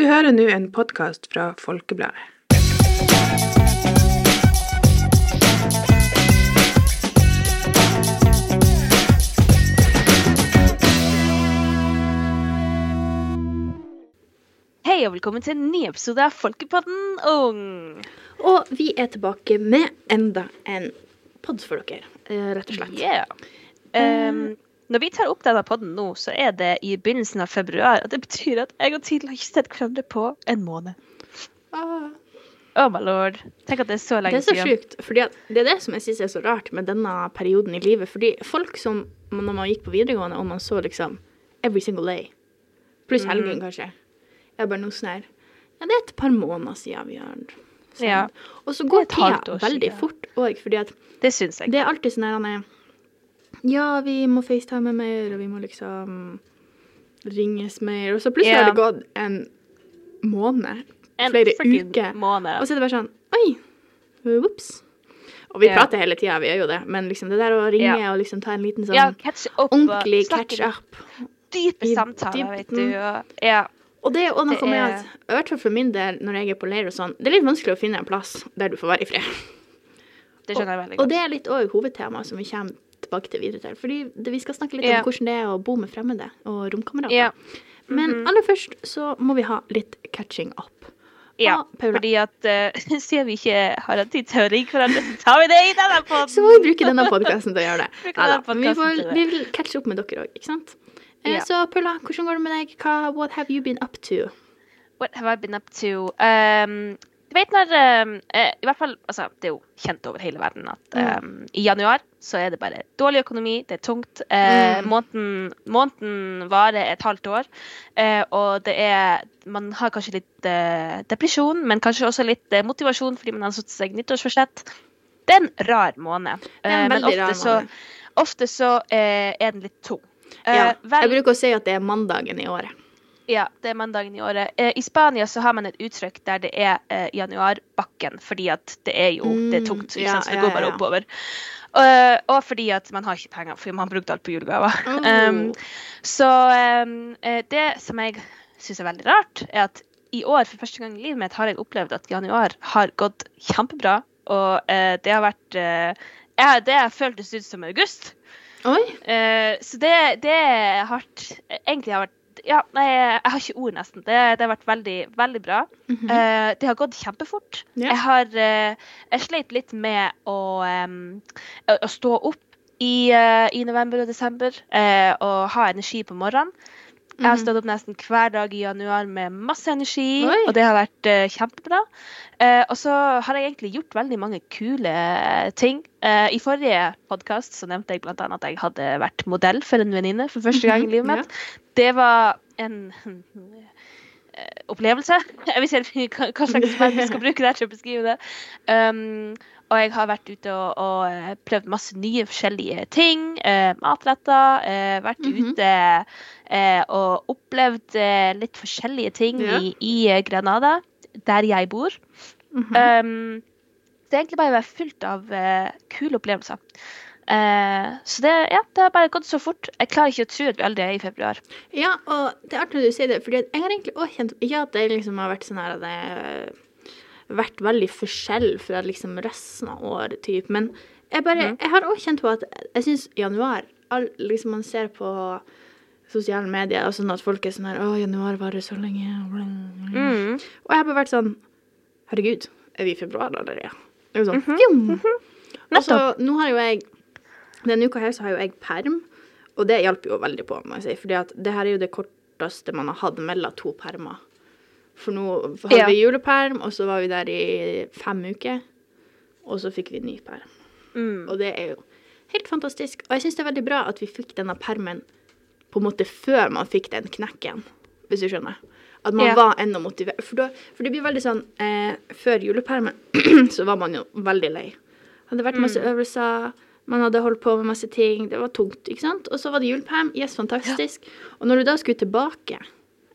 Du hører nå en podkast fra Folkebladet. Hei og velkommen til en ny episode av Folkepodden Ung. Og vi er tilbake med enda en pod for dere, eh, rett og slett. Yeah. Um, når vi tar opp denne podden nå, så er det i begynnelsen av februar. Og det betyr at jeg og Tidel har ikke sett hverandre på en måned. Ah, Oh my lord. Tenk at det er så lenge siden. det er så sjukt, fordi det er det som jeg syns er så rart med denne perioden i livet. Fordi folk som når man gikk på videregående og man så liksom every single day, pluss Mm. helgen kanskje, jeg er bare noe sånn her Ja, det er et par måneder siden vi har sånn. Ja. Og så går tida veldig siden. fort òg, fordi at Det syns jeg. Det er alltid sånn her er, Ja, vi må facetime mer, og vi må liksom ringes mer. Og så plutselig Ja. har det gått en måned, En flere uker. måned. og så er det bare sånn Oi, whoops. Og vi Ja. prater hele tida, vi gjør jo det, men liksom det der å ringe Ja. og liksom ta en liten sånn Ja, catch up. ordentlig catch up. Dype i samtaler, vet du. dybden. og- Ja. Og det er også Det noe med er- at, i hvert fall for min del, når jeg er på leir og sånn, det er litt vanskelig å finne en plass der du får være i fred. Det skjønner jeg veldig Og godt. det er litt òg hovedtema som vi kommer tilbake til videre til. Fordi det, vi skal snakke litt yeah. om hvordan det er å bo med fremmede og romkamerater. Ja. Men Mhm. aller først så må vi ha litt catching up. Ja, Ah, fordi at uh, siden vi ikke har hatt tid til å ringe hverandre, så tar vi det i denne podden. Så må vi bruke denne podkasten til å gjøre det. Ja, vi, får, vi vil catche opp med dere òg, ikke sant? Ja. Så Paula, hvordan går det med deg? Hva, what have you been up to? What have I been up to? Um, du vet når um, eh, I hvert fall, altså, Det er jo kjent over hele verden at um, i januar så er det bare dårlig økonomi, det er tungt. Eh, Mm. måneden, måneden varer et halvt år, eh, og det er Man har kanskje litt eh, depresjon, men kanskje også litt eh, motivasjon fordi man har satt seg nyttårsforsett. Det er en rar måned, en eh, men ofte så, måned. ofte så eh, er den litt tung. Eh, Ja, vel- jeg bruker å si at det er mandagen i året. Ja, det er mandagen i året. Eh, I Spania så har man et uttrykk der det er eh, januarbakken, fordi at det er jo det er tungt. Mm, Ikke ja, sant? Så det går bare oppover. Uh, og fordi at man har ikke penger, fordi man har brukt alt på julegaver. Oh. Um, så um, det som jeg syns er veldig rart, er at i år, for første gang i livet mitt, har jeg opplevd at januar har gått kjempebra. Og uh, det har vært uh, ja, Det har føltes ut som august. Oi! Uh, så det, det hardt. Egentlig har vært Ja, nei, jeg har ikke ord, nesten. Det, det har vært veldig, veldig bra. Mm -hmm. uh, det har gått kjempefort. Yeah. Jeg har uh, Jeg sleit litt med å, um, å, stå opp i, uh, i november og desember og ha energi på morgenen. Jeg har Mhm. stått opp nesten hver dag i januar med masse energi, Oi. og det har vært uh, kjempebra. Uh, og så har jeg egentlig gjort veldig mange kule ting. Uh, I forrige podkast nevnte jeg bl.a. at jeg hadde vært modell for en venninne for første gang i livet mitt. mitt. Det var en opplevelse. Jeg vet ikke hva slags verb vi skal bruke der til å beskrive det. Um, og jeg har vært ute og, og eh, prøvd masse nye forskjellige ting. Uh, matretter. eh, vært Mhm. ute eh, og opplevd eh, litt forskjellige ting Ja. i, i eh, Granada, der jeg bor. Mhm. Um, det er egentlig bare å være fullt av eh, kule opplevelser. Eh, så det, ja, det har bare gått så fort. Jeg klarer ikke å tro at vi aldri er i februar. Ja, og det er artig når du sier det, fordi jeg har egentlig også kjent Ikke at det liksom har vært sånn her at det har vært veldig forskjell fra liksom resten av året, typ, men jeg bare Jeg har også kjent på at jeg syns januar all, Liksom man ser på sosiale medier og sånn at folk er sånn her Å, januar varer så lenge. bla, bla, bla». Mm. Og jeg har bare vært sånn Herregud, er vi i februar allerede? Det er jo sånn, -hmm. Nettopp. Og så nå har jo jeg Denne uka her så har jo jeg perm, og det hjalp jo veldig på, må jeg si. For det her er jo det korteste man har hatt mellom to permer. For nå hadde Ja. vi juleperm, og så var vi der i fem uker. Og så fikk vi ny perm. Mm. Og det er jo helt fantastisk. Og jeg syns det er veldig bra at vi fikk denne permen på en måte før man fikk den knekken, hvis du skjønner. At man Ja. var enda motivert. For, da, for det blir veldig sånn eh, Før julepermen så var man jo veldig lei. Hadde vært masse øvelser, man hadde holdt på med masse ting, det var tungt, ikke sant. Og så var det juleperm, yes, fantastisk. Og når du da skulle tilbake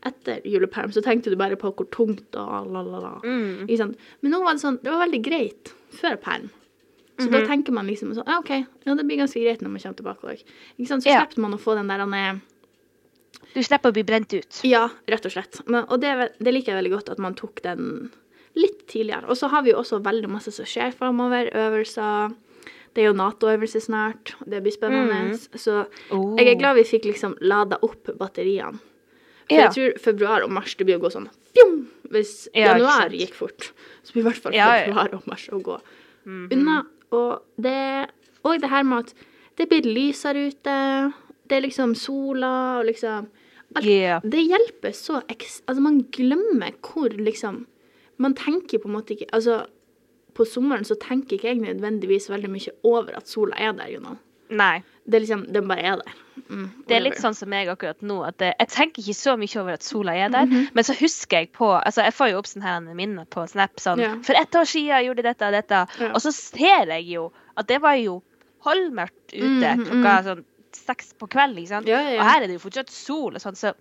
etter juleperm, så tenkte du bare på hvor tungt og la, la, la. Mm. Ikke sant? Men nå var det sånn, det var veldig greit før perm. Så da tenker man liksom sånn, ja, OK, ja, det blir ganske greit når man kommer tilbake òg. Så Ja. slipper man å få den der han Du slipper å bli brent ut. Ja, rett og slett. Men, og det, det liker jeg veldig godt, at man tok den litt tidligere. Og så har vi jo også veldig masse som skjer framover. Øvelser. Det er jo Nato-øvelse snart. Det blir spennende. Så Oh. jeg er glad vi fikk liksom lada opp batteriene. For Ja. jeg tror februar og mars det blir å gå sånn fjom! Hvis Ja, januar gikk fort, så blir i hvert fall Ja, februar og mars å gå Mhm. unna. Og det, og det her med at det blir lysere ute. Det er liksom sola og liksom alt, Yeah. Det hjelper så ekst... Altså, man glemmer hvor liksom Man tenker på en måte ikke Altså, på sommeren så tenker ikke jeg nødvendigvis veldig mye over at sola er der, you know. Nei. Det er liksom Den bare er der. Mm, Det er litt sånn som meg akkurat nå. at det, Jeg tenker ikke så mye over at sola er der, Mhm. men så husker jeg på altså Jeg får jo opp sånne minner på Snap sånn Ja. For ett år siden gjorde jeg dette og dette. Ja. Og så ser jeg jo at det var jo halvmørkt ute Mhm, klokka sånn seks på sant? Ja, ja, ja. Og her er det jo fortsatt sol og sånn, så,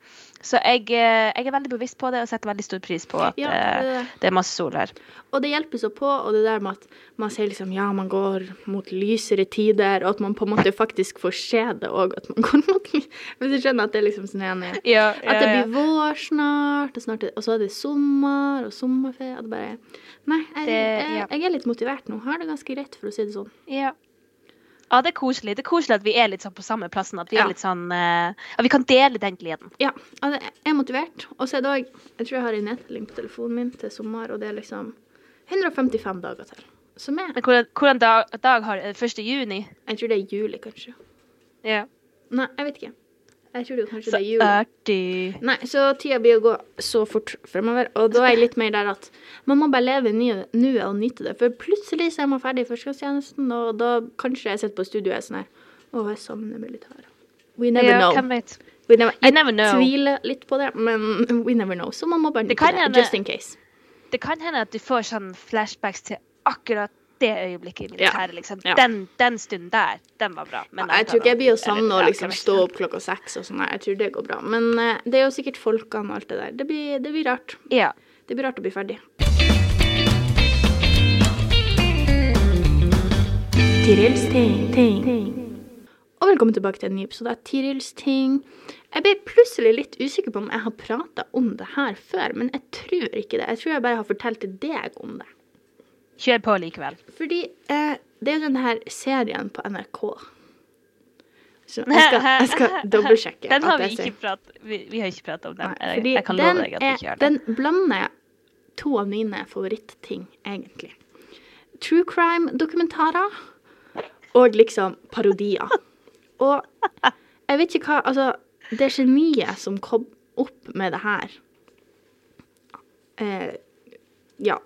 så jeg, eh, jeg er veldig bevisst på det og setter veldig stor pris på at eh, det det. er masse sol her. Og det hjelper så på, og det der med at man sier liksom ja, man går mot lysere tider, og at man på en måte faktisk får se det òg, at man går mot Hvis du skjønner at det er liksom sånn enig Ja, At det blir vår snart, og, snart og så er det sommer og sommerferie. Og det bare Nei, jeg, jeg, jeg er litt motivert nå. Har det ganske greit, for å si det sånn. Ja. Ja, det er koselig. Det er koselig at vi er litt sånn på samme plassen. At vi Ja. sånn uh, At vi kan dele den gleden. Ja, altså, jeg er motivert. Og så er det òg Jeg tror jeg har en nedtelling på telefonen min til sommer, og det er liksom 155 dager til. Som er Men hvordan, hvordan dag, dag har du? 1. juni? Jeg tror det er juli, kanskje. Ja. Nei, jeg vet ikke. Jeg tror kanskje Så det er jul. artig. Nei, så tida blir å gå så fort fremover, og da er jeg litt mer der at man må bare leve nuet og nyte det. For plutselig så er man ferdig i førstegangstjenesten, og da kanskje jeg sitter på studio og er sånn her Å, jeg savner militæret. We never yeah, know. We never, jeg never know. tviler litt på det, men we never know. Så man må bare nyte det, det, just in case. Det kan hende at du får sånn flashbacks til akkurat det øyeblikket i Ja. militæret. Liksom. Ja. Den, den stunden der, den var bra. Men jeg tror ikke jeg blir å eller- savne å liksom stå opp klokka seks og sånn. Nei, Jeg tror det går bra. Men uh, det er jo sikkert folkene og alt det der. Det blir, det blir rart. Ja. Det blir rart å bli ferdig. Tirils ting. Og velkommen tilbake til en ny episode av Tirils ting. Jeg ble plutselig litt usikker på om jeg har prata om det her før, men jeg tror ikke det. Jeg tror jeg bare har fortalt til deg om det. Kjør på likevel. Fordi eh, det er jo den her serien på NRK. Så jeg skal, jeg skal dobbeltsjekke. Den har vi ikke prat, vi, vi har ikke pratet om den. Nei, jeg, jeg kan den, love deg at vi ikke er, gjør det. den blander to av mine favoritting, egentlig. True crime-dokumentarer og liksom parodier. Og jeg vet ikke hva Altså, det geniet som kom opp med det her eh, Ja.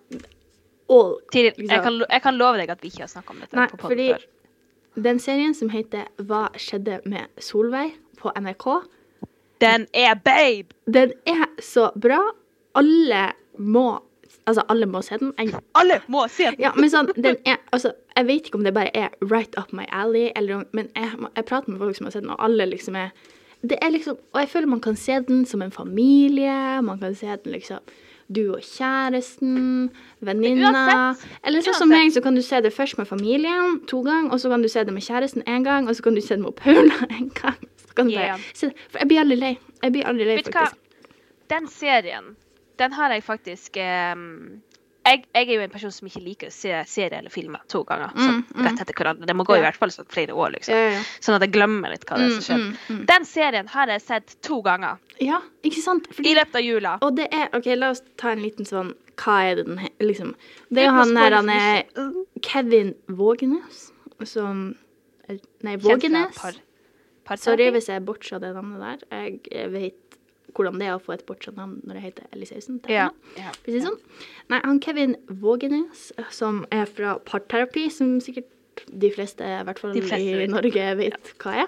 Og Tiril, jeg, kan, jeg kan love deg at vi ikke har snakket om dette Nei, på podkast før. den serien som heter Hva skjedde med Solveig på NRK, Den er babe! den er så bra. Alle må Altså, alle må se den. Jeg, Alle må se den! ja, men sånn, den er Altså, jeg vet ikke om det bare er right up my alley, eller Men jeg, jeg prater med folk som har sett den, og alle liksom er Det er liksom Og jeg føler man kan se den som en familie. Man kan se den liksom du og kjæresten, venninna Eller sånn som meg, så kan du se det først med familien to ganger, og så kan du se det med kjæresten én gang, og så kan du se det med Paula en gang. Yeah. For jeg blir aldri lei. Jeg blir aldri lei, faktisk. Den serien, den har jeg faktisk ehm, jeg, jeg er jo en person som ikke liker å se serier eller filmer to ganger sånn, rett etter hverandre. Det må gå i hvert fall sånn flere år, liksom. Sånn at jeg glemmer litt hva det er som skjer. Mm, mm. Den serien har jeg sett to ganger Ja, ikke sant? i Fordi, løpet av jula. og det er OK, la oss ta en liten sånn Hva er det den her? Liksom. Det er jo han her, han er. Kevin Vågenes som Nei, Vågenes. Sorry hvis jeg bortsa det navnet der. Jeg vet hvordan det er å få et bortsett navn når det heter Eliseusen. Ja. ja. Sånn. Nei, han Kevin Vågenes, som er fra parterapi, som sikkert de fleste, i hvert fall fleste i. Norge, vet hva er.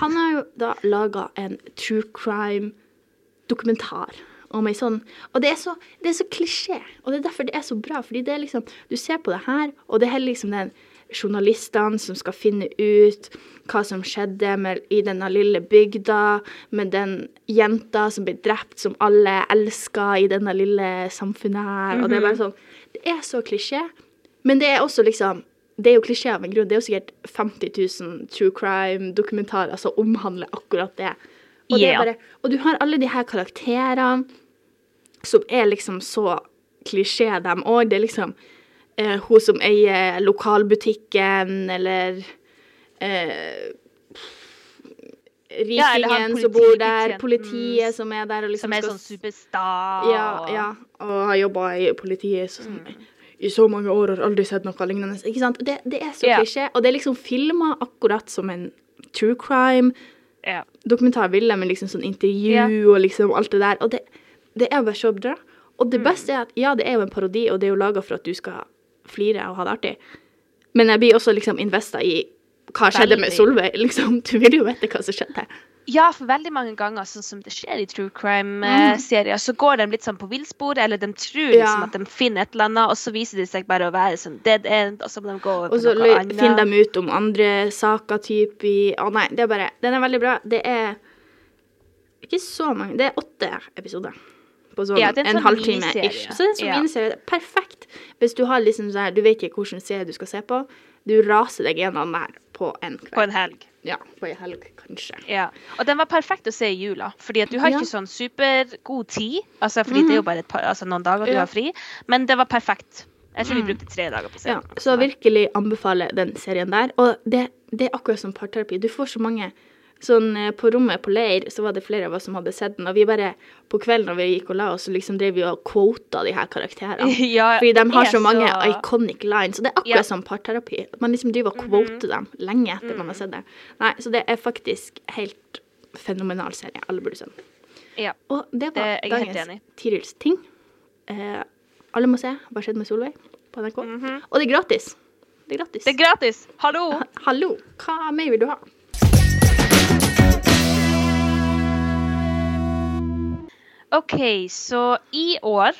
Han har jo da laga en true crime-dokumentar om ei sånn Og det er, så, det er så klisjé, og det er derfor det er så bra. Fordi det er liksom Du ser på det her, og det er heller liksom den journalistene som skal finne ut hva som skjedde med, i denne lille bygda, med den jenta som ble drept, som alle elska i denne lille samfunnet her. Og det er bare sånn Det er så klisjé, men det er også liksom Det er jo klisjé av en grunn. Det er jo sikkert 50 000 true crime-dokumentarer som omhandler akkurat det. Og, det er bare, og du har alle de her karakterene som er liksom så klisjé, dem òg. Det er liksom eh, hun som eier lokalbutikken, eller eh, Ja, eller som bor der, politiet som er der liksom Som er skal sånn superstar. ja, ja, og har jobba i politiet så, i så mange år og har aldri sett noe lignende. Ikke sant? Det, det er så Ja. klisjé, og det er liksom filma akkurat som en true crime. Ja. Dokumentar ville med liksom sånn intervju yeah. og liksom alt det der. Og det, det er bare så bra. Og Mm. det beste er at ja, det er jo en parodi, og det er jo laga for at du skal flire og ha det artig. Men jeg blir også liksom investa i hva skjedde med. Solveig. Liksom, du vil jo vite hva som skjedde. ja, for veldig mange ganger, sånn som det skjer i true Mm. crime-serier, så går de litt sånn på villspor, eller de tror Ja. liksom at de finner et eller annet, og så viser de seg bare å være sånn dead end, og så må de gå over Og på noe annet. Og så finner de ut om andre saker type i Å nei, det er bare Den er veldig bra. Det er ikke så mange Det er åtte episoder. På sånn Ja, en en, sånn halvtime ish. Så det er en sånn Ja. miniserie. Er Perfekt. Hvis du har liksom sånn her Du vet ikke hvilken serie du skal se på. Du raser deg gjennom der på en kveld. På en helg. Ja, på en helg, kanskje. Ja. Og den var perfekt å se i jula, fordi at du har Ja. ikke sånn supergod tid. Altså, fordi det er jo bare et par, altså, noen dager du Ja. har fri. Men det var perfekt. Jeg tror vi brukte tre dager på Ja, så virkelig anbefaler den serien der. Og det, det er akkurat som parterapi. Du får så mange Sånn eh, på rommet på leir så var det flere av oss som hadde sett den, og vi bare på kvelden når vi gikk og la oss, så liksom drev vi og quota de her karakterene. Ja, Fordi de har så mange så- iconic lines, og det er akkurat Ja. Mhm. som parterapi. Man liksom driver og quoter dem lenge etter man har sett det. Nei, så det er faktisk helt fenomenal serie. Alle burde se den. Ja. Og det var Det- dagens. Tirils ting. Eh, alle må se Hva skjedde med Solveig på NRK. Mhm. Og det er gratis. Det er gratis. Det er gratis! Hallo! Ha- Hallo, hva mer vil du ha? OK, så i år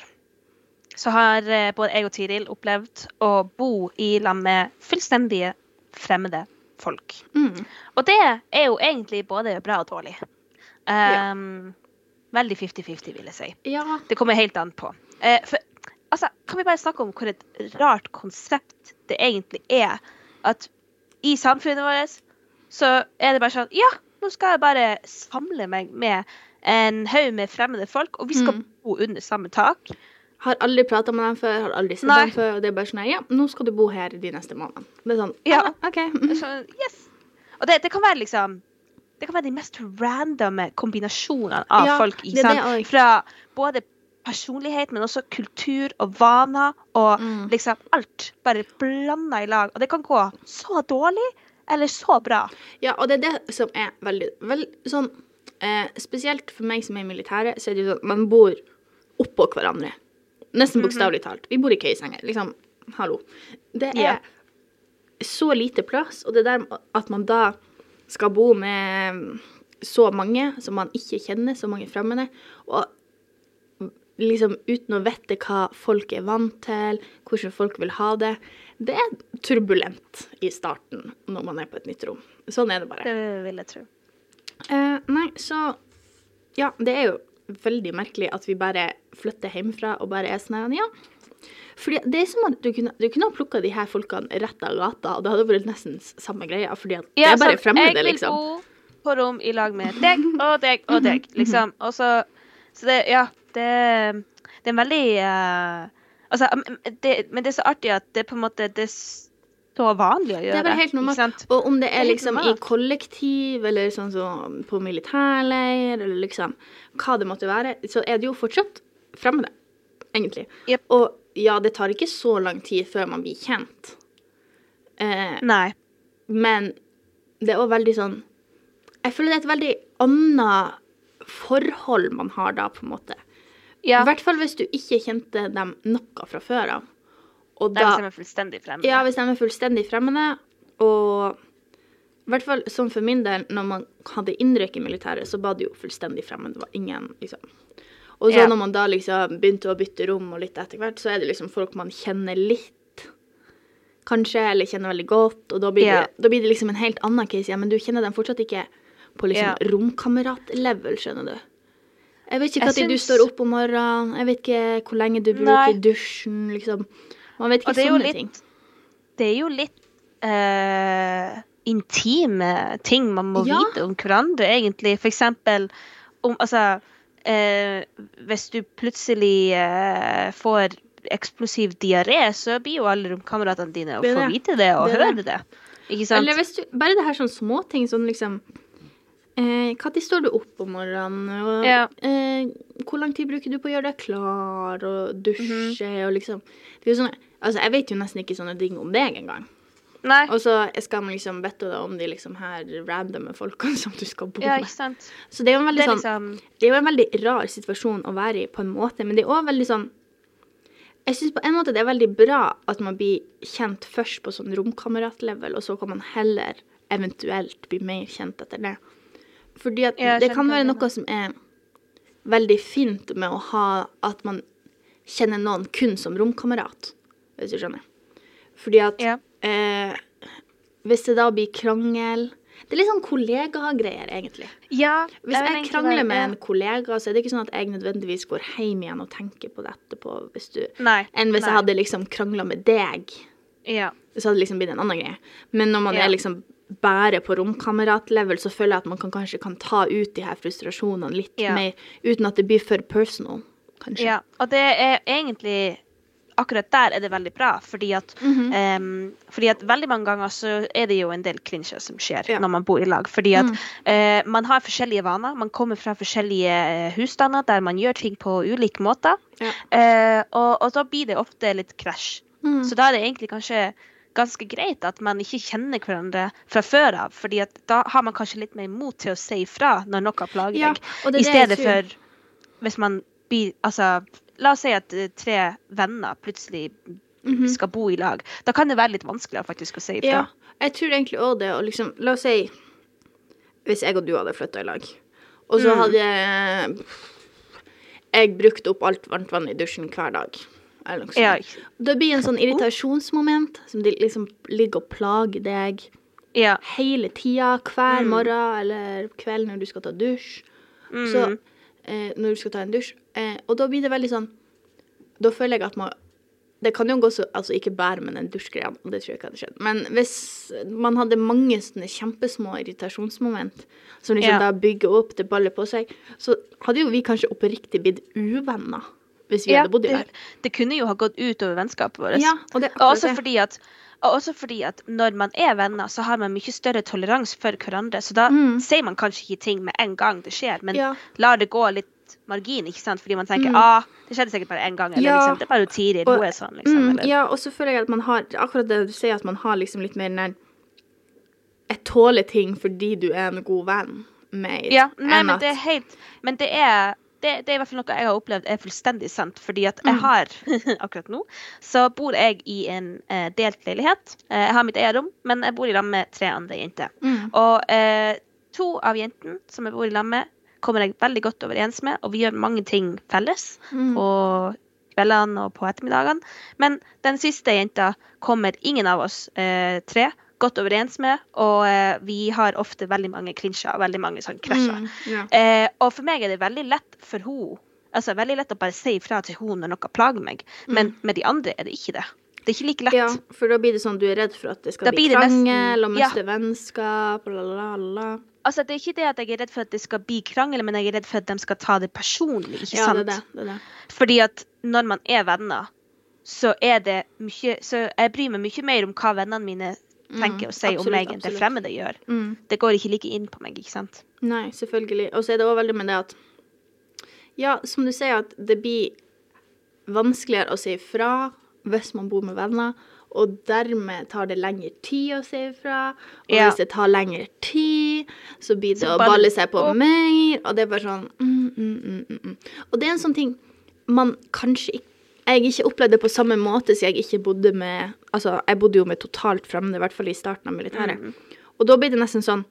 så har eh, både jeg og Tiril opplevd å bo i lag med fullstendige fremmede folk. Mm. Og det er jo egentlig både bra og dårlig. Um, Veldig 50-50, vil jeg si. Ja. Det kommer helt an på. Uh, for, altså, kan vi bare snakke om hvor et rart konsept det egentlig er? At i samfunnet vårt så er det bare sånn Ja, nå skal jeg bare samle meg med en haug med fremmede folk, og vi skal Mm. bo under samme tak. Har aldri prata med dem før, har aldri sett Nei. dem før. Og det er bare sånn Ja, nå skal du bo her de neste månedene. Det er sånn Ja. ah, OK. mm. Så, yes. Og det, det kan være liksom Det kan være de mest randomme kombinasjonene av Ja, folk. det sant? det. Fra både personlighet, men også kultur og vaner og Mm. liksom alt. Bare blanda i lag. Og det kan gå så dårlig eller så bra. Ja, og det er det som er veldig veldig sånn eh, Spesielt for meg som er i militæret, så er det jo sånn at man bor oppå hverandre. Nesten Mhm. bokstavelig talt. Vi bor ikke i senger. Liksom, hallo. Det er yeah. så lite plass, og det der at man da skal bo med så mange som man ikke kjenner, så mange fremmede, og liksom uten å vite hva folk er vant til, hvordan folk vil ha det. Det er turbulent i starten når man er på et nytt rom. Sånn er det bare. Det vil jeg tro. Eh, nei, så Ja, det er jo veldig merkelig at vi bare flytter hjemmefra og bare er sånn ja. Fordi det er som at du kunne, du kunne ha plukka de her folkene rett av gata, og det hadde vært nesten samme greia, fordi at det er bare fremmede, liksom. Jeg vil bo på rom i lag med deg og deg og deg, liksom. Og så Så det Ja, det, det er en veldig uh, Altså, det, men det er så artig at det på en måte Det så vanlig å gjøre. Det er bare helt normalt. Og om det er liksom i kollektiv, eller sånn som på militærleir, eller liksom hva det måtte være, så er det jo fortsatt fremmede, egentlig. Yep. Og ja, det tar ikke så lang tid før man blir kjent. Eh, Nei. men det er òg veldig sånn Jeg føler det er et veldig annet forhold man har da, på en måte. Ja. I hvert fall hvis du ikke kjente dem noe fra før av. Og da de er fullstendig fremmede. ja, hvis de er fullstendig fremmede, og i hvert fall sånn for min del, når man hadde innrykk i militæret, så var det jo fullstendig fremmed. Det var ingen, liksom. Og så Ja. når man da liksom begynte å bytte rom og litt etter hvert, så er det liksom folk man kjenner litt, kanskje, eller kjenner veldig godt, og da blir, Ja. det, da blir det liksom en helt annen case igjen, men du kjenner dem fortsatt ikke på liksom Ja. romkamerat-level, skjønner du. Jeg vet ikke når syns... du står opp om morgenen, jeg vet ikke hvor lenge du bruker Nei. dusjen, liksom. Man vet ikke sånne litt- ting. Det er jo litt uh, intime ting man må Ja. vite om hverandre, egentlig. For eksempel om Altså uh, Hvis du plutselig uh, får eksplosiv diaré, så blir jo alle romkameratene dine å få vite det og Det høre det. det. Ikke sant? Eller hvis du, bare det her sånn småting, sånn liksom eh, Når står du opp om morgenen? Og, Ja. eh, hvor lang tid bruker du på å gjøre deg klar og dusje Mhm. og liksom det er jo sånne, Altså, jeg vet jo nesten ikke sånne ting om deg engang. Nei. Og så skal man liksom vite deg om de liksom her randomme folkene som du skal bo Ja, ikke sant. Så det er jo en Det veldig er sånn liksom Det er jo en veldig rar situasjon å være i på en måte, men det er òg veldig sånn Jeg syns på en måte det er veldig bra at man blir kjent først på sånn romkameratlevel, og så kan man heller eventuelt bli mer kjent etter det. Fordi at det kan være noe som er veldig fint med å ha at man kjenner noen kun som romkamerat, hvis du skjønner. Fordi at Ja. eh, hvis det da blir krangel Det er litt sånn kollegagreier, egentlig. Ja. Hvis jeg krangler være- med en kollega, så er det ikke sånn at jeg nødvendigvis går hjem igjen og tenker på det etterpå, hvis du Nei. enn hvis nei. jeg hadde liksom krangla med deg. Ja. Så hadde det liksom blitt en annen greie. Men når man er liksom bare på romkameratlevel, så føler jeg at man kan kanskje kan ta ut de her frustrasjonene litt mer, uten at det blir for personal, kanskje. Ja, og det er egentlig Akkurat der er det veldig bra, fordi at, mm -hmm. um, fordi at veldig mange ganger så er det jo en del klinsjer som skjer Ja. når man bor i lag. Fordi at Mm. uh, man har forskjellige vaner. Man kommer fra forskjellige eh, husstander der man gjør ting på ulike måter. Ja. Uh, og, og da blir det ofte litt krasj. Mm. Så da er det egentlig kanskje ganske greit at man ikke kjenner hverandre fra før av. fordi at da har man kanskje litt mer mot til å si ifra når noe plager deg. ja, I stedet for hvis man blir Altså, la oss si at eh, tre venner plutselig Mhm. skal bo i lag. Da kan det være litt vanskeligere faktisk å si ifra. Ja, jeg tror egentlig òg det. Og liksom, la oss si Hvis jeg og du hadde flytta i lag, og så Mm. hadde jeg brukt opp alt varmt vann i dusjen hver dag. Ja, Det blir en sånn irritasjonsmoment som de liksom ligger og plager deg ja. hele tida, hver Mm. morgen eller kveld når du skal ta dusj. Mm. Så eh, når du skal ta en dusj. Eh, og da blir det veldig sånn Da føler jeg at man Det kan jo gå så Altså ikke bare med den dusjgreia, det tror jeg ikke hadde skjedd. Men hvis man hadde mange sånne kjempesmå irritasjonsmoment som liksom Ja. da bygger opp, det baller på seg, så hadde jo vi kanskje oppriktig blitt uvenner hvis vi ja, hadde bodd i det, det kunne jo ha gått ut over vennskapet vårt. Ja, og det også fordi at og også fordi at når man er venner, så har man mye større toleranse for hverandre. Så da Mm. sier man kanskje ikke ting med en gang det skjer, men Ja. lar det gå litt margin, ikke sant? Fordi man tenker Mm. ah, det skjedde sikkert bare én gang, eller Ja. liksom, det er bare Tiril, hun er sånn, liksom. Mm, eller, ja, og så føler jeg at man har akkurat det du sier, at man har liksom litt mer den Jeg tåler ting fordi du er en god venn. Mer Ja, nei, men at det er helt Men det er det, det er i hvert fall noe jeg har opplevd er fullstendig sant. Fordi at jeg Mm. har Akkurat nå så bor jeg i en eh, delt leilighet. Eh, jeg har mitt eget rom, men jeg bor i lag med tre andre jenter. mm, Og eh, to av jentene som jeg bor i lag med, kommer jeg veldig godt overens med, og vi gjør mange ting felles mm, på kveldene og på ettermiddagene. Men den siste jenta kommer ingen av oss eh, tre godt overens med, og eh, vi har ofte veldig mange klinsjer og veldig mange sånn krasjer. mm, yeah. Eh, og for meg er det veldig lett for henne Altså veldig lett å bare si ifra til henne når noe plager meg, men med de andre er det ikke det. Det er ikke like lett. Mm. ja, for da blir det sånn du er redd for at det skal Da bli krangel og ja. vennskap, la, la, la, la. Altså, det er ikke det at jeg er redd for at det skal bli krangel, men jeg er redd for at de skal ta det personlig. ikke Ja, sant? det er det. det, er det. Fordi at når man er venner, så er det mye Så jeg bryr meg mye mer om hva vennene mine tenker og sier om absolutt, meg, enn det fremmede gjør. Mm. Det går ikke like inn på meg, ikke sant? Nei, selvfølgelig. Og så er det òg veldig med det at Ja, som du sier, at det blir vanskeligere å si ifra hvis man bor med venner, og dermed tar det lengre tid å si ifra. Og Ja. hvis det tar lengre tid, så blir det Så å balle seg på mer, og det er bare sånn mm, mm, mm, mm. Og det er en sånn ting man kanskje ikke jeg ikke opplevde det på samme måte siden jeg ikke bodde med Altså, jeg bodde jo med totalt fremmede, i hvert fall i starten av militæret. Mm. Og da ble det nesten sånn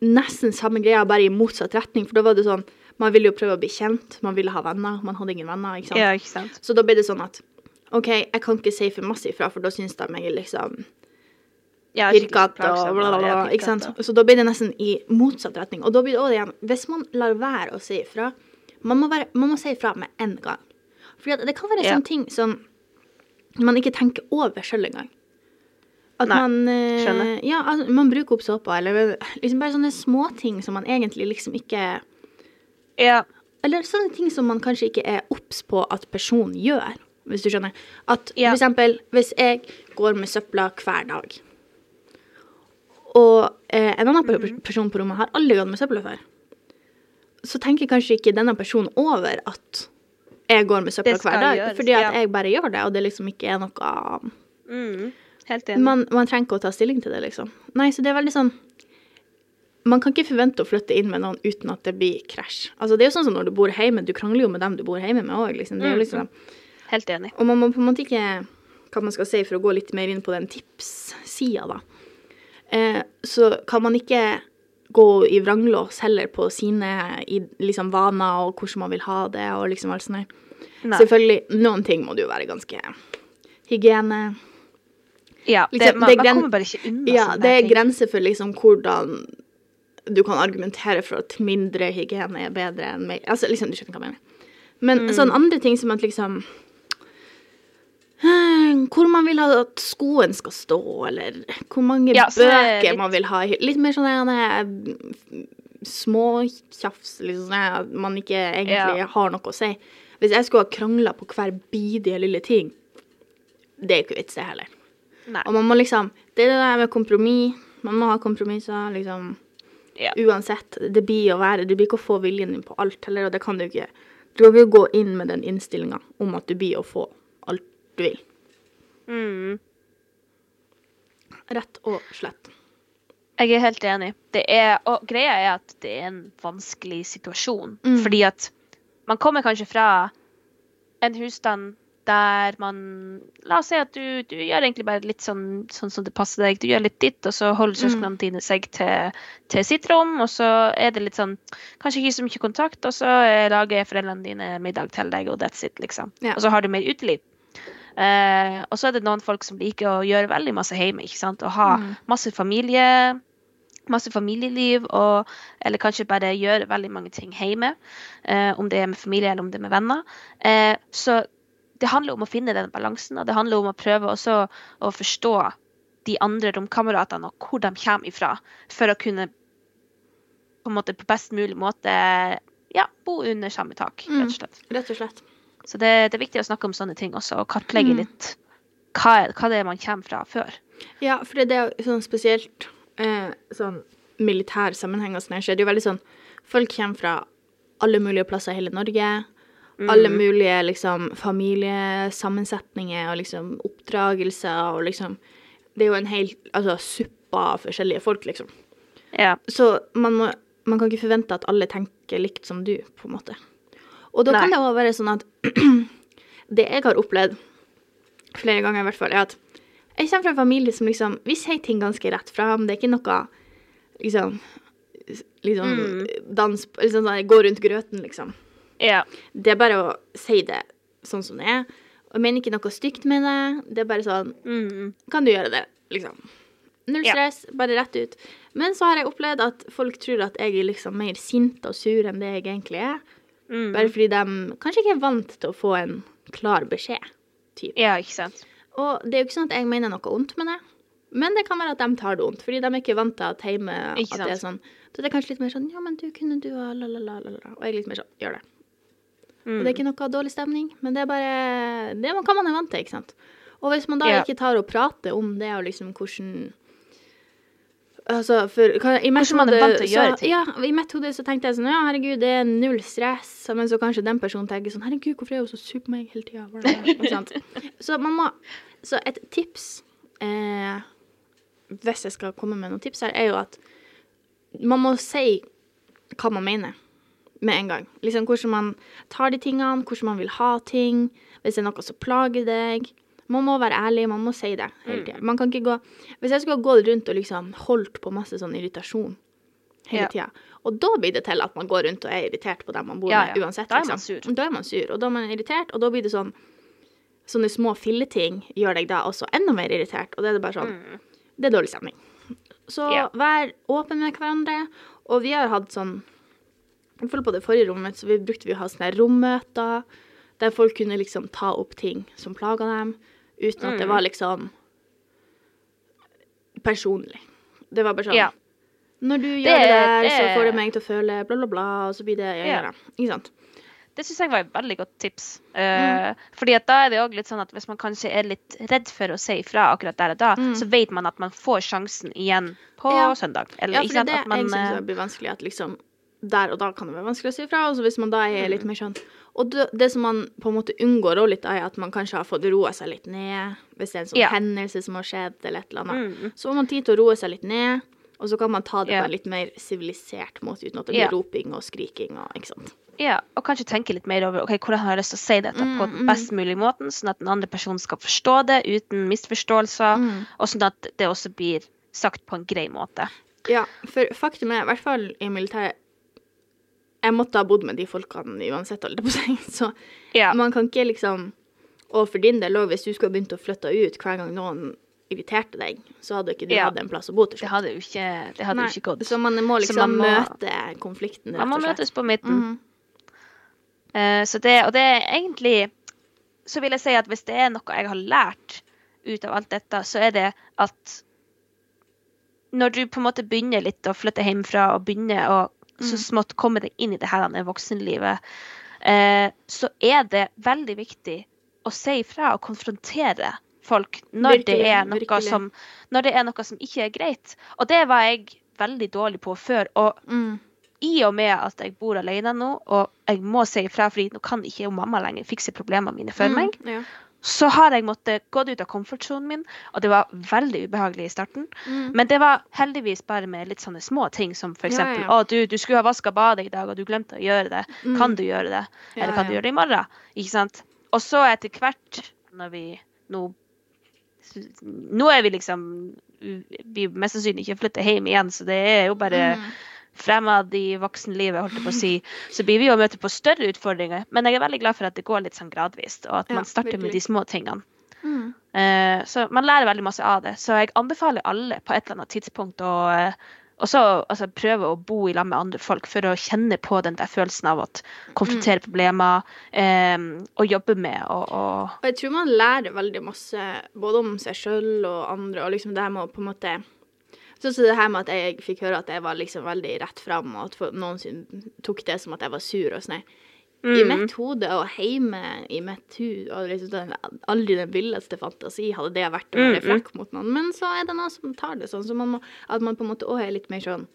Nesten samme greia, bare i motsatt retning. For da var det sånn Man ville jo prøve å bli kjent, man ville ha venner. Man hadde ingen venner, ikke sant. Ja, ikke sant? Så da ble det sånn at OK, jeg kan ikke si for masse ifra, for da syns de jeg er liksom Ja, pirkete og bla, bla, bla. Ikke sant. Så da blir det nesten i motsatt retning. Og da blir det også igjen Hvis man lar være å si ifra Man må, være, man må si ifra med en gang. Fordi det kan være Ja. sånne ting som man ikke tenker over sjøl engang. At Nei, man eh, skjønner. Ja, altså, man bruker opp såpa, eller liksom bare sånne småting som man egentlig liksom ikke Ja. Eller sånne ting som man kanskje ikke er obs på at personen gjør, hvis du skjønner. At Ja. for eksempel, hvis jeg går med søpla hver dag, og eh, en annen Mhm. person på rommet har aldri gått med søpla før, så tenker kanskje ikke denne personen over at jeg går med søpla hver dag, gjøres, fordi at ja. jeg bare gjør det, og det liksom ikke er noe Mm. Helt enig. man, man trenger ikke å ta stilling til det, liksom. Nei, så det er veldig sånn Man kan ikke forvente å flytte inn med noen uten at det blir krasj. Altså, det er jo sånn som når du bor hjemme, du krangler jo med dem du bor hjemme med òg, liksom. Det er jo Mm. liksom Helt enig. Og man må på en måte ikke Hva man skal si, for å gå litt mer inn på den tipssida, da. Eh, så kan man ikke gå i vranglås heller på sine i, liksom, vaner og hvordan man vil ha det, og liksom alt sånt der. Selvfølgelig, noen ting må det jo være ganske hygiene. Ja, det, Liksom, man, det man kommer bare ikke unna Ja, det er grenser for liksom hvordan du kan argumentere for at mindre hygiene er bedre enn mer. Altså, liksom, du skjønner hva jeg mener. Men Mm. sånn andre ting som at liksom Hvor man vil ha at skoen skal stå, eller hvor mange Ja, er bøker litt- man vil ha. Litt mer sånn eh, småtjafs, liksom at man ikke egentlig Ja. har noe å si. Hvis jeg skulle ha krangla på hver bidige lille ting, det er ikke vits, det heller. Nei. Og man må liksom Det er det der med kompromiss. Man må ha kompromisser, liksom. Ja. Uansett. Det blir å være Du blir ikke å få viljen din på alt heller, og det kan du ikke. Du kan ikke gå inn med den innstillinga om at du blir å få du vil. Mm. Rett og slett. Jeg er helt enig. Det er, og greia er at det er en vanskelig situasjon. Mm. Fordi at man kommer kanskje fra en husstand der man La oss si at du, du gjør egentlig bare litt sånn, sånn som det passer deg. Du gjør litt ditt, og så holder søsknene dine seg til, til sitt rom, og så er det litt sånn Kanskje ikke så mye kontakt, og så eh, lager foreldrene dine middag til deg, og that's it, liksom. Ja. Og så har du mer uteliv. Eh, og så er det noen folk som liker å gjøre veldig masse hjemme, ikke sant, og ha Mm. masse familie masse familieliv, og, eller kanskje bare gjøre veldig mange ting hjemme. Eh, om det er med familie eller om det er med venner. Eh, så det handler om å finne den balansen, og det handler om å prøve også å forstå de andre romkameratene og hvor de kommer ifra, for å kunne på måte på best mulig måte ja, bo under samme tak, rett og slett. Rett og slett. Så det, det er viktig å snakke om sånne ting også, og kartlegge Mm. litt hva, hva det er man kommer fra før. Ja, for det er jo sånn spesielt eh, sånn militær sammenheng og sånn her, så er det jo veldig sånn Folk kommer fra alle mulige plasser i hele Norge. Alle Mm. mulige liksom familiesammensetninger og liksom oppdragelser og liksom Det er jo en hel altså, suppe av forskjellige folk, liksom. Ja. Så man, må, man kan ikke forvente at alle tenker likt som du, på en måte. Og da kan det òg være sånn at Det jeg har opplevd flere ganger, i hvert fall, er at jeg kommer fra en familie som liksom Vi sier ting ganske rett fram. Det er ikke noe liksom Liksom Mm. dans liksom sånn, Gå rundt grøten, liksom. ja. Det er bare å si det sånn som det er. Og jeg mener ikke noe stygt med det. Det er bare sånn Mm. kan du gjøre det, liksom. Null Ja. stress, bare rett ut. Men så har jeg opplevd at folk tror at jeg er liksom mer sint og sur enn det jeg egentlig er. Mm. Bare fordi de kanskje ikke er vant til å få en klar beskjed. Typ. Ja, ikke sant. Og det er jo ikke sånn at jeg mener noe ondt med det. Men det kan være at de tar det ondt, fordi de er ikke vant til at hjemme at det er sånn. Så det er kanskje litt mer sånn Ja, men du kunne du ha la, la, la, la, la. Og jeg er litt mer sånn Gjør det. Mm. Og det er ikke noe dårlig stemning, men det er bare Det er hva man er vant til, ikke sant. Og hvis man da Ja. ikke tar og prater om det, og liksom hvordan Altså, for hva- i mitt hode så- Ja, i mitt hode så tenkte jeg sånn Ja, herregud, det er null stress. Men så kanskje den personen tenker sånn Herregud, hvorfor er hun så sur på meg hele tida? Så man må Så et tips eh, Hvis jeg skal komme med noen tips her, er jo at man må si hva man mener med en gang. Liksom hvordan man tar de tingene, hvordan man vil ha ting. Hvis det er noe som plager deg. Man må være ærlig, man må si det hele tida. Man kan ikke gå Hvis jeg skulle gått rundt og liksom holdt på masse sånn irritasjon hele Ja. tida, og da blir det til at man går rundt og er irritert på dem man bor Ja, med uansett. Da er man liksom. sur. Da er man sur, og da er man irritert, og da blir det sånn Sånne små filleting gjør deg da også enda mer irritert, og det er det bare sånn Mm. det er dårlig stemning. Så Ja. vær åpen med hverandre. Og vi har hatt sånn hvert fall på det forrige rommet så vi brukte vi å ha sånne rommøter der folk kunne liksom ta opp ting som plaga dem, uten at det Mm. var liksom personlig. Det var bare sånn Ja. Når du gjør det, der, så får det meg til å føle bla, bla, bla, og så blir det ja, ja. Ikke sant? Det syns jeg var et veldig godt tips. Eh, fordi at da er det òg litt sånn at hvis man kanskje er litt redd for å si ifra akkurat der og da, Mm. så vet man at man får sjansen igjen på Ja. søndag. Eller, Ja, for det er det At jeg syns eh, blir vanskelig, at liksom der og da kan det være vanskelig å si fra, og så hvis man da er Mm. litt mer sånn Og det, det som man på en måte unngår òg litt, er at man kanskje har fått roa seg litt ned, hvis det er en sånn Ja. hendelse som har skjedd, eller et eller annet. Mm. Så får man tid til å roe seg litt ned, og så kan man ta det yeah. på en litt mer sivilisert måte, uten at det blir blir roping og skriking og ikke sant. Ja, og kanskje tenke litt mer over ok, hvordan har jeg lyst til å si dette på Mm, den best mulige måten, sånn at den andre personen skal forstå det uten misforståelser, Mm. og sånn at det også blir sagt på en grei måte. Ja, for faktum er, i hvert fall i militæret Jeg måtte ha bodd med de folkene uansett, holdt jeg på å si. Så Ja. man kan ikke liksom Og for din del òg, hvis du skulle begynt å flytte ut hver gang noen irriterte deg, så hadde ikke du Ja. hatt en plass å bo til Det hadde jo ikke, det hadde Nei, ikke gått. Så man må liksom man må- møte konflikten, Man må rett og slett. møtes på midten. Mm -hmm. uh, så det, og det er egentlig Så vil jeg si at hvis det er noe jeg har lært ut av alt dette, så er det at når du på en måte begynner litt å flytte hjemmefra og begynner å så Mm. smått komme deg inn i det her voksenlivet, eh, så er det veldig viktig å si ifra og konfrontere folk når det er noe virkelig. som når det er noe som ikke er greit. Og det var jeg veldig dårlig på før. og Mm. i og med at jeg bor alene nå, og jeg må si ifra, fordi nå kan ikke mamma lenger fikse problemene mine for meg, Mm, ja. Så har jeg måttet gå ut av komfortsonen min, og det var veldig ubehagelig i starten. Mm. Men det var heldigvis bare med litt sånne små ting, som for Ja, ja. å, du, du skulle ha vaska badet i dag, og du glemte å gjøre det. Mm. Kan du gjøre det? Ja, Eller kan du gjøre det i morgen? Ikke sant? Og så etter hvert, når vi nå Nå er vi liksom Vi mest sannsynlig ikke flytter hjem igjen, så det er jo bare Mm. Fremad i voksenlivet, holdt jeg på å si, så blir vi jo møte på større utfordringer. Men jeg er veldig glad for at det går litt sånn gradvis, og at Ja, man starter med de små tingene. Mm. Uh, så man lærer veldig masse av det. Så jeg anbefaler alle på et eller annet tidspunkt å og så altså, prøve å bo i lag med andre folk for å kjenne på den der følelsen av å konfrontere Mm. problemer um, og jobbe med og, og Og jeg tror man lærer veldig masse både om seg sjøl og andre, og liksom det her med å på en måte Sånn som det her med at jeg fikk høre at jeg var liksom veldig rett fram, og at noen tok det som at jeg var sur og sånn. I Mm. mitt hode og hjemme i mitt hus og liksom den, aldri den villeste fantasi hadde det vært å være mm. frekk mot noen. Men så er det noen som tar det sånn, så man må, at man på en måte òg er litt mer sånn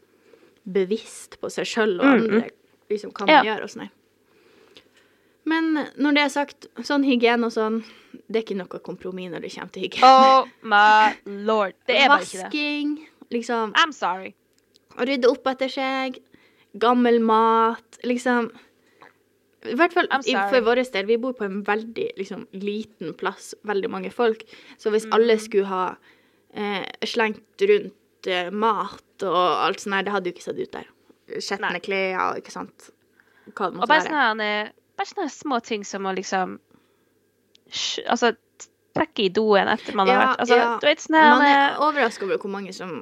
bevisst på seg sjøl og Mm, andre, liksom hva man Ja. gjør og sånn. Men når det er sagt, sånn hygiene og sånn, det er ikke noe kompromiss når det kommer til hygiene. Oh my lord. Det er bare ikke det. Vasking, liksom I'm sorry. å rydde opp etter seg, gammel mat, liksom I hvert fall i, for vår del, vi bor på en veldig liksom, liten plass, veldig mange folk. Så hvis Mm. alle skulle ha eh, slengt rundt eh, mat og alt sånt det hadde jo ikke sett ut der. Skjetne klær ikke sant. Hva det Og bare være. sånne, bare sånne små ting som å liksom Altså trekke i doen etter man har vært Altså, ja. du vet sånn Man er overraska over hvor mange som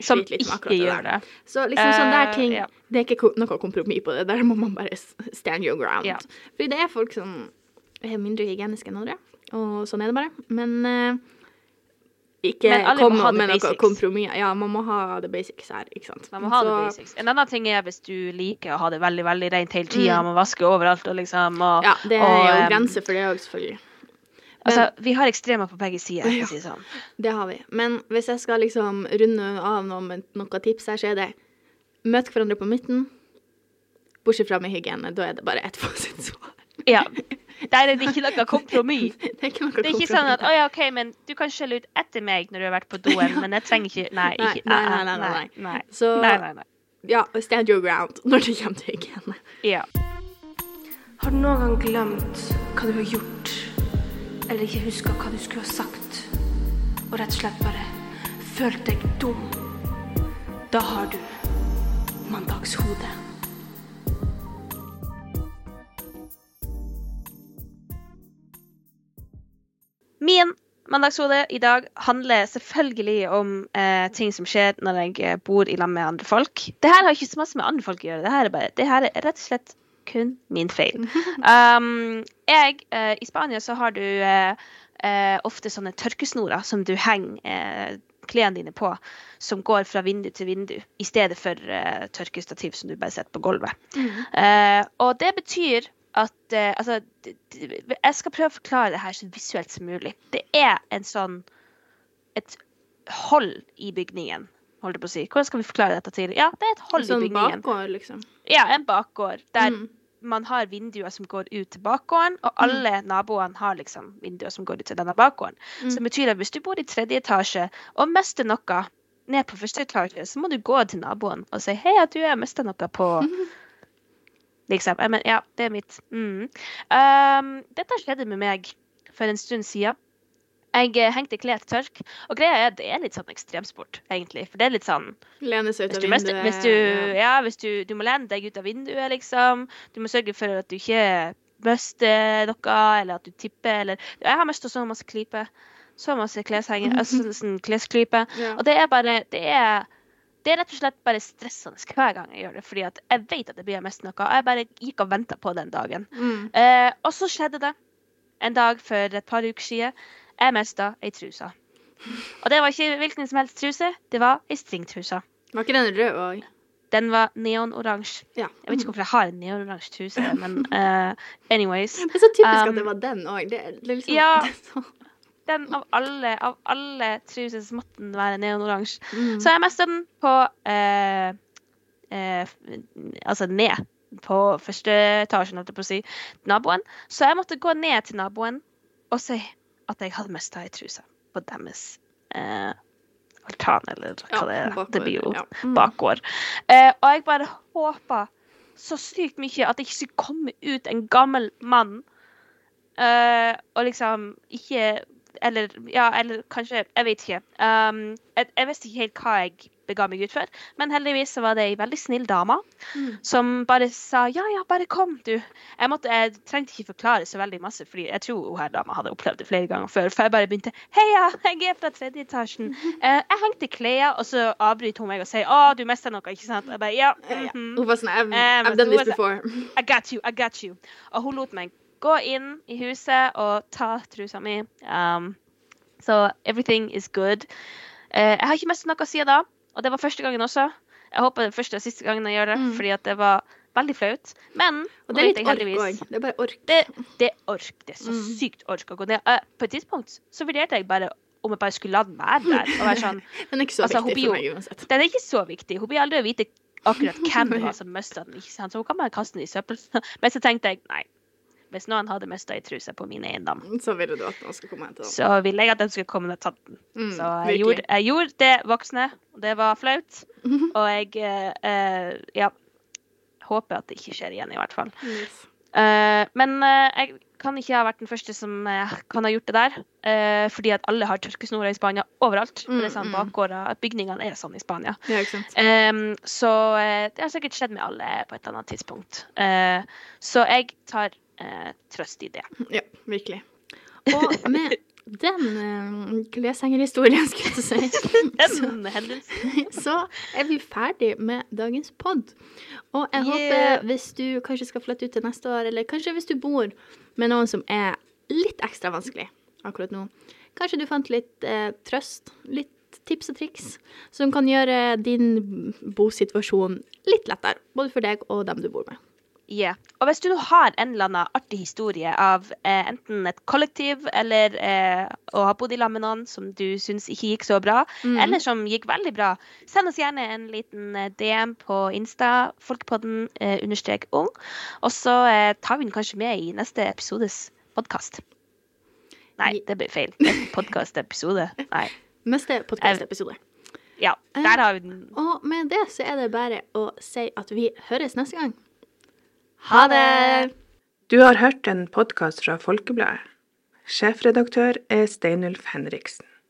Som sliter litt med akkurat det gjør det. Så liksom sånne der ting ting ja. Det er ikke noe kompromiss på det. Der må man bare stand your ground. Ja. Fordi det er folk som er mindre hygieniske enn andre, og sånn er det bare. Men uh, ikke Men kom med noe kompromiss. Ja, man må ha the basics her, ikke sant. Man må ha Så- the basics. En annen ting er hvis du liker å ha det veldig veldig rent hele tida, Mm. man vasker overalt og liksom og, Ja, det er og, jo um, grenser for det òg, selvfølgelig. Altså, vi har ekstremer på begge sider, for å si det sånn. Det har vi. Men hvis jeg skal liksom runde av noe med noen tips her, så er det møt hverandre på midten. Bortsett fra med hygiene. Da er det bare ett fasitsvar. Ja. Der er det ikke noe kompromiss. Det er ikke noe Det er ikke sånn at å ja, OK, men du kan skjelle ut etter meg når du har vært på doen, men jeg trenger ikke Nei, Nei, ikke nei, nei, nei, nei, nei, nei. Så Nei, nei, nei. ja, stand your ground når det kommer til hygiene. Ja. Har du noen gang glemt hva du har gjort, eller ikke huska hva du skulle ha sagt, og rett og slett bare følt deg dum? Da har du mandagshode. Min mandagshode i dag handler selvfølgelig om eh, ting som skjer når jeg eh, bor i lag med andre folk. Det her har ikke så masse med andre folk å gjøre. Det her er, bare, det her er rett og slett kun min feil. Um, jeg, uh, I Spania så har du uh, uh, ofte sånne tørkesnorer som du henger klærne dine på, som går fra vindu til vindu, i stedet for tørkestativ som du bare setter på gulvet. Eh, og det betyr at Altså, jeg skal prøve å forklare det her så visuelt som mulig. Det er en sånn et hold i bygningen, holdt jeg på å si. Hvordan skal vi forklare dette til? Ja, det er et hold i Sånn bygningen. bakgård, liksom. Ja, en bakgård der Mm. Man har vinduer som går ut til bakgården, og alle naboene har liksom vinduer som går ut til denne bakgården. Så det betyr at hvis du bor i tredje etasje og mister noe ned på første etasje, så må du gå til naboen og si 'Hei, at du har mista noe på Liksom. Men ja, det er mitt. Mm. Um, dette skjedde med meg for en stund siden. Jeg eh, hengte klær til tørk, og greia er det er litt sånn ekstremsport, egentlig. For det er litt sånn Lene seg ut av vinduet. Mest, hvis du, ja, hvis du, du må lene deg ut av vinduet, liksom. Du må sørge for at du ikke mister noe, eller at du tipper, eller Jeg har mista så masse klyper. Så masse kleshenger, altså sånn klesklype. Ja. Og det er bare Det er det er rett og slett bare stressende hver gang jeg gjør det, fordi at jeg vet at det blir mest noe. og Jeg bare gikk og venta på den dagen. Mm. Eh, og så skjedde det en dag for et par uker siden. Jeg mista ei truse. Og det var ikke hvilken som helst truse, det var ei stringtruse. Var ikke den rød òg? Den var neonoransje. Ja. Jeg vet ikke hvorfor jeg har en neonoransje truse, men uh, anyways. Det er så typisk Um, at det var den òg. Liksom ja. så- Den av alle, av alle truser så måtte den være neonoransje. Mm. Så jeg mista den på uh, uh, Altså ned på første etasjen, holdt jeg på å si, naboen. Så jeg måtte gå ned til naboen og si at jeg hadde mista ei truse på deres eh, altan, eller hva det er. bakgård, Det blir jo ja. Mm. bakgård. Eh, og jeg bare håpa så sykt mye at det ikke skulle komme ut en gammel mann eh, og liksom ikke Eller ja, eller kanskje Jeg vet ikke. Um, jeg, jeg visste ikke helt hva jeg bega meg ut for, men heldigvis så var det ei veldig snill dame Mm. som bare sa ja, ja, bare kom, du. Jeg, måtte, jeg trengte ikke forklare så veldig masse, fordi jeg tror hun her dama hadde opplevd det flere ganger før. For jeg bare begynte Heia, jeg er fra tredje etasjen. Eh, jeg hengte klær, og så avbryter hun meg og sier å, du mista noe, ikke sant? Og jeg bare ja. Mhm. Hun var sånn I've, Eh, I've done this before. I got you, I got you. Og hun lot meg gå inn i huset og ta trusa mi. Um, så everything is good. Uh, jeg har ikke mistet noe siden da, og det var første gangen også. Jeg håper det er første og siste gangen jeg gjør det, Mm. fordi det var veldig flaut. Men Og det er litt ork òg. Det er bare ork. Det, det er ork. Det er så Mm. sykt ork å gå ned. Eh, på et tidspunkt så vurderte jeg bare om jeg bare skulle la den være der. Og være sånn, Den er ikke så Altså, viktig for meg uansett. Den er ikke så viktig. Hun blir aldri å vite akkurat hvem det var som mista den. ikke sant? Så hun kan bare kaste den i søppel. Men så tenkte jeg nei. Hvis noen hadde mista ei truse på min eiendom, Så ville du at noen skulle komme og hente den. så ville jeg at den skulle komme og tatt den. Mm, Så jeg gjorde, jeg gjorde det voksne, det var flaut. Og jeg eh, eh, ja, håper at det ikke skjer igjen, i hvert fall. Yes. Eh, men eh, jeg kan ikke ha vært den første som eh, kan ha gjort det der. eh, fordi at alle har tørkesnorer i Spania overalt. Mm, det er sånn Mm, mm. bakgårder, Bygningene er sånn i Spania. Ja, så det har sikkert skjedd med alle på et eller annet tidspunkt. Så jeg tar eh, trøst i det. Ja, virkelig. Og med den eh, kleshengerhistorien, skulle jeg si, så, så er vi ferdig med dagens pod. Og jeg Yeah. håper hvis du kanskje skal flytte ut til neste år, eller kanskje hvis du bor med noen som er litt ekstra vanskelig akkurat nå, kanskje du fant litt eh, trøst, litt tips og triks som kan gjøre din bosituasjon litt lettere, både for deg og dem du bor med. Yeah. Og hvis du nå har en eller annen artig historie av eh, enten et kollektiv eller eh, å ha bodd i lag med noen som du syns ikke gikk så bra, Mm. eller som gikk veldig bra, send oss gjerne en liten eh, DM på Insta, folkepodden eh, understrek ung, og så eh, tar vi den kanskje med i neste episodes podkast. Nei, det blir feil. Podkast-episode. Nei. Neste podkast-episode. Ja, der har vi den. Og med det så er det bare å si at vi høres neste gang. Ha det! Du har hørt en podkast fra Folkebladet. Sjefredaktør er Steinulf Henriksen.